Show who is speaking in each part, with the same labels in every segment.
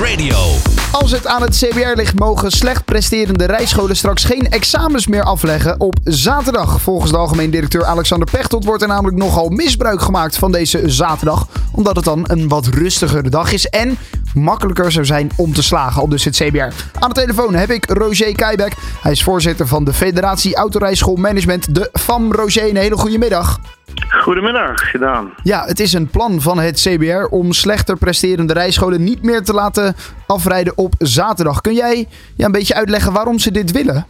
Speaker 1: Radio.
Speaker 2: Als het aan het CBR ligt, mogen slecht presterende rijscholen straks geen examens meer afleggen op zaterdag. Volgens de algemeen directeur Alexander Pechtold wordt er namelijk nogal misbruik gemaakt van deze zaterdag. Omdat het dan een wat rustigere dag is en makkelijker zou zijn om te slagen op dus het CBR. Aan de telefoon heb ik Roger Keibek. Hij is voorzitter van de Federatie Autorijschool Management, de FAM. Roger, een hele goede middag.
Speaker 3: Goedemiddag, gedaan.
Speaker 2: Ja, het is een plan van het CBR om slechter presterende rijscholen niet meer te laten afrijden op zaterdag. Kun jij ja, een beetje uitleggen waarom ze dit willen?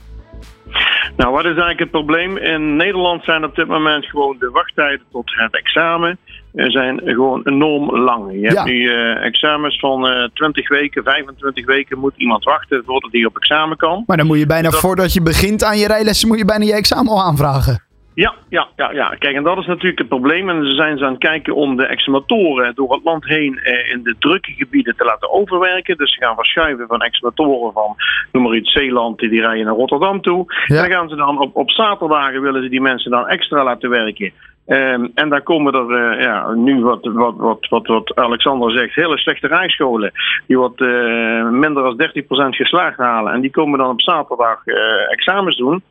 Speaker 3: Nou, wat is eigenlijk het probleem? In Nederland zijn op dit moment gewoon de wachttijden tot het examen eh, zijn gewoon enorm lang. Je hebt nu uh, examens van uh, 20 weken, 25 weken moet iemand wachten voordat hij op examen kan.
Speaker 2: Maar dan moet je bijna voordat je begint aan je rijlessen, moet je bijna je examen al aanvragen.
Speaker 3: Ja, ja, ja, ja. Kijk, en dat is natuurlijk het probleem. En ze zijn ze aan het kijken om de examatoren door het land heen eh, in de drukke gebieden te laten overwerken. Dus ze gaan verschuiven van examatoren van, noem maar iets, Zeeland, die rijden naar Rotterdam toe. En dan gaan ze dan op, op zaterdagen willen ze die mensen dan extra laten werken. Um, en dan komen er uh, ja, nu wat, wat, wat, wat, wat Alexander zegt, hele slechte rijscholen. Die wat uh, minder dan 30% geslaagd halen. En die komen dan op zaterdag uh, examens doen.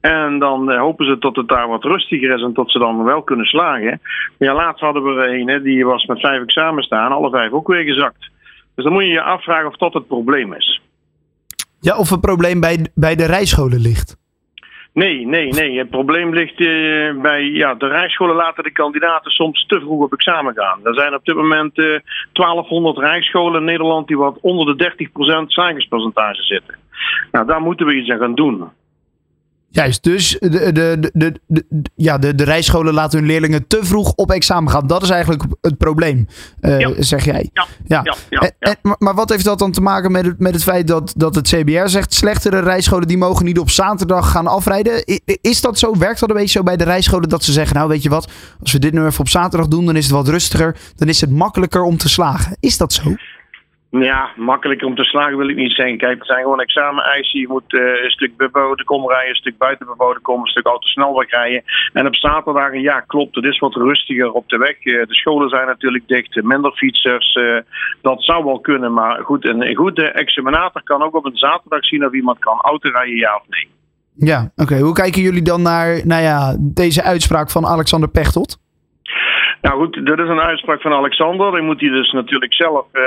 Speaker 3: En dan hopen ze dat het daar wat rustiger is en dat ze dan wel kunnen slagen. Maar ja, laatst hadden we er een, die was met vijf examens staan, alle vijf ook weer gezakt. Dus dan moet je je afvragen of dat het probleem is.
Speaker 2: Ja, of het probleem bij, bij de rijscholen ligt.
Speaker 3: Nee, nee, nee. Het probleem ligt uh, bij ja, de rijscholen laten de kandidaten soms te vroeg op examen gaan. Er zijn op dit moment uh, 1200 rijscholen in Nederland die wat onder de 30% slagingspercentage zitten. Nou, daar moeten we iets aan gaan doen.
Speaker 2: Juist, dus de, de, de, de, ja, de, de rijscholen laten hun leerlingen te vroeg op examen gaan. Dat is eigenlijk het probleem, uh, ja. zeg jij.
Speaker 3: Ja, ja. ja, ja,
Speaker 2: en, en, maar wat heeft dat dan te maken met het, met het feit dat, dat het CBR zegt... slechtere rijscholen die mogen niet op zaterdag gaan afrijden? Is dat zo? Werkt dat een beetje zo bij de rijscholen dat ze zeggen... nou weet je wat, als we dit nu even op zaterdag doen, dan is het wat rustiger. Dan is het makkelijker om te slagen. Is dat zo?
Speaker 3: Ja, makkelijker om te slagen wil ik niet zeggen. Kijk, het zijn gewoon exameneisen. Je moet uh, een stuk beboden komen rijden, een stuk buiten beboden komen, een stuk autosnelweg rijden. En op zaterdagen, ja, klopt, het is wat rustiger op de weg. Uh, de scholen zijn natuurlijk dicht, minder fietsers. Dat zou wel kunnen, maar goed, een goede examinator kan ook op een zaterdag zien of iemand kan autorijden, ja of nee.
Speaker 2: Ja, oké. Hoe kijken jullie dan naar nou ja, deze uitspraak van Alexander Pechtold?
Speaker 3: Nou goed, dat is een uitspraak van Alexander. Die moet hij dus natuurlijk zelf uh,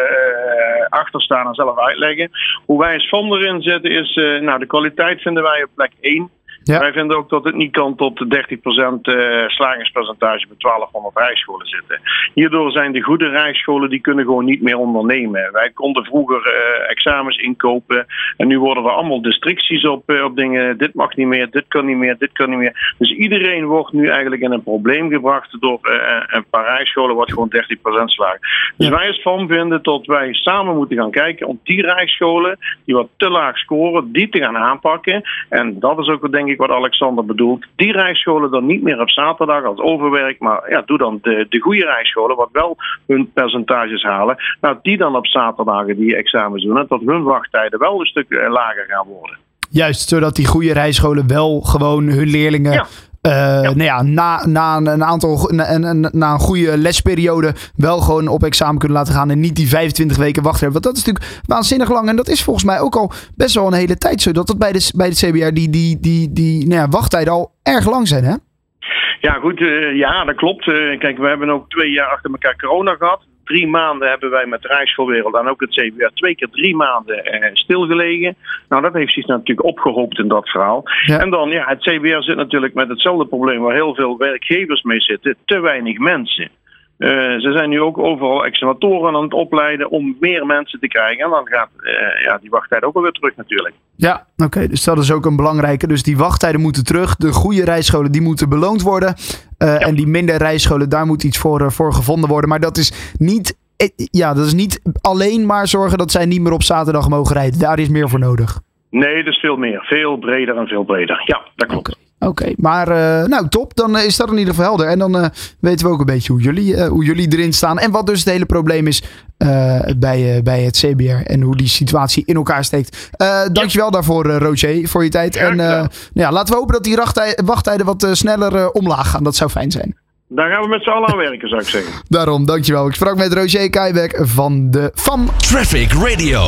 Speaker 3: achter staan en zelf uitleggen. Hoe wij als van erin zetten is, uh, nou de kwaliteit vinden wij op plek 1. Ja. Wij vinden ook dat het niet kan tot de 30% uh, slagingspercentage bij 1200 rijscholen zitten. Hierdoor zijn de goede rijscholen die kunnen gewoon niet meer ondernemen. Wij konden vroeger uh, examens inkopen en nu worden er allemaal districties op, uh, op dingen. Dit mag niet meer, dit kan niet meer, dit kan niet meer. Dus iedereen wordt nu eigenlijk in een probleem gebracht door een paar rijscholen wat gewoon 30% slagen. Dus ja. wij als van vinden dat wij samen moeten gaan kijken om die rijscholen die wat te laag scoren, die te gaan aanpakken. En dat is ook wat denk ik wat Alexander bedoelt. Die rijscholen dan niet meer op zaterdag als overwerk, maar ja, doe dan de, de goede rijscholen, wat wel hun percentages halen. Nou, die dan op zaterdagen die examens doen, en dat hun wachttijden wel een stuk lager gaan worden.
Speaker 2: Juist, zodat die goede rijscholen wel gewoon hun leerlingen ja. Ja. Nou ja, na, na een aantal na, na, een goede lesperiode wel gewoon op examen kunnen laten gaan en niet die 25 weken wachten hebben. Want dat is natuurlijk waanzinnig lang en dat is volgens mij ook al best wel een hele tijd zo dat dat bij de, bij de CBR die, die, die, die nou ja, wachttijden al erg lang zijn, hè?
Speaker 3: Ja, goed. Uh, ja, dat klopt. Uh, kijk, we hebben ook twee jaar achter elkaar corona gehad drie maanden hebben wij met de Rijkschoolwereld en ook het CBR twee keer drie maanden eh, stilgelegen. Nou, dat heeft zich natuurlijk opgehoopt in dat verhaal. Ja. En dan, ja, het CBR zit natuurlijk met hetzelfde probleem waar heel veel werkgevers mee zitten: te weinig mensen. Uh, ze zijn nu ook overal examatoren aan het opleiden om meer mensen te krijgen. En dan gaat uh, ja, die wachttijd ook alweer terug natuurlijk.
Speaker 2: Ja, oké. Okay, dus dat is ook een belangrijke. Dus die wachttijden moeten terug. De goede rijscholen die moeten beloond worden. Uh, ja. En die minder rijscholen, daar moet iets voor, voor gevonden worden. Maar dat is niet ja, dat is niet alleen maar zorgen dat zij niet meer op zaterdag mogen rijden. Daar is meer voor nodig.
Speaker 3: Nee, dat is veel meer. Veel breder en veel breder. Ja, dat klopt.
Speaker 2: Okay. Oké, okay, maar uh, nou top. Dan is dat in ieder geval helder. En dan uh, weten we ook een beetje hoe jullie, hoe jullie erin staan. En wat dus het hele probleem is bij, bij het CBR. En hoe die situatie in elkaar steekt. dankjewel ja. daarvoor, Roger, voor je tijd. Ja, en ja, laten we hopen dat die wachttijden wat sneller omlaag gaan. Dat zou fijn zijn.
Speaker 3: Daar gaan we met z'n allen aan werken, zou ik zeggen.
Speaker 2: Daarom, dankjewel. Ik sprak met Roger Keibek van de FAM.
Speaker 1: Traffic Radio.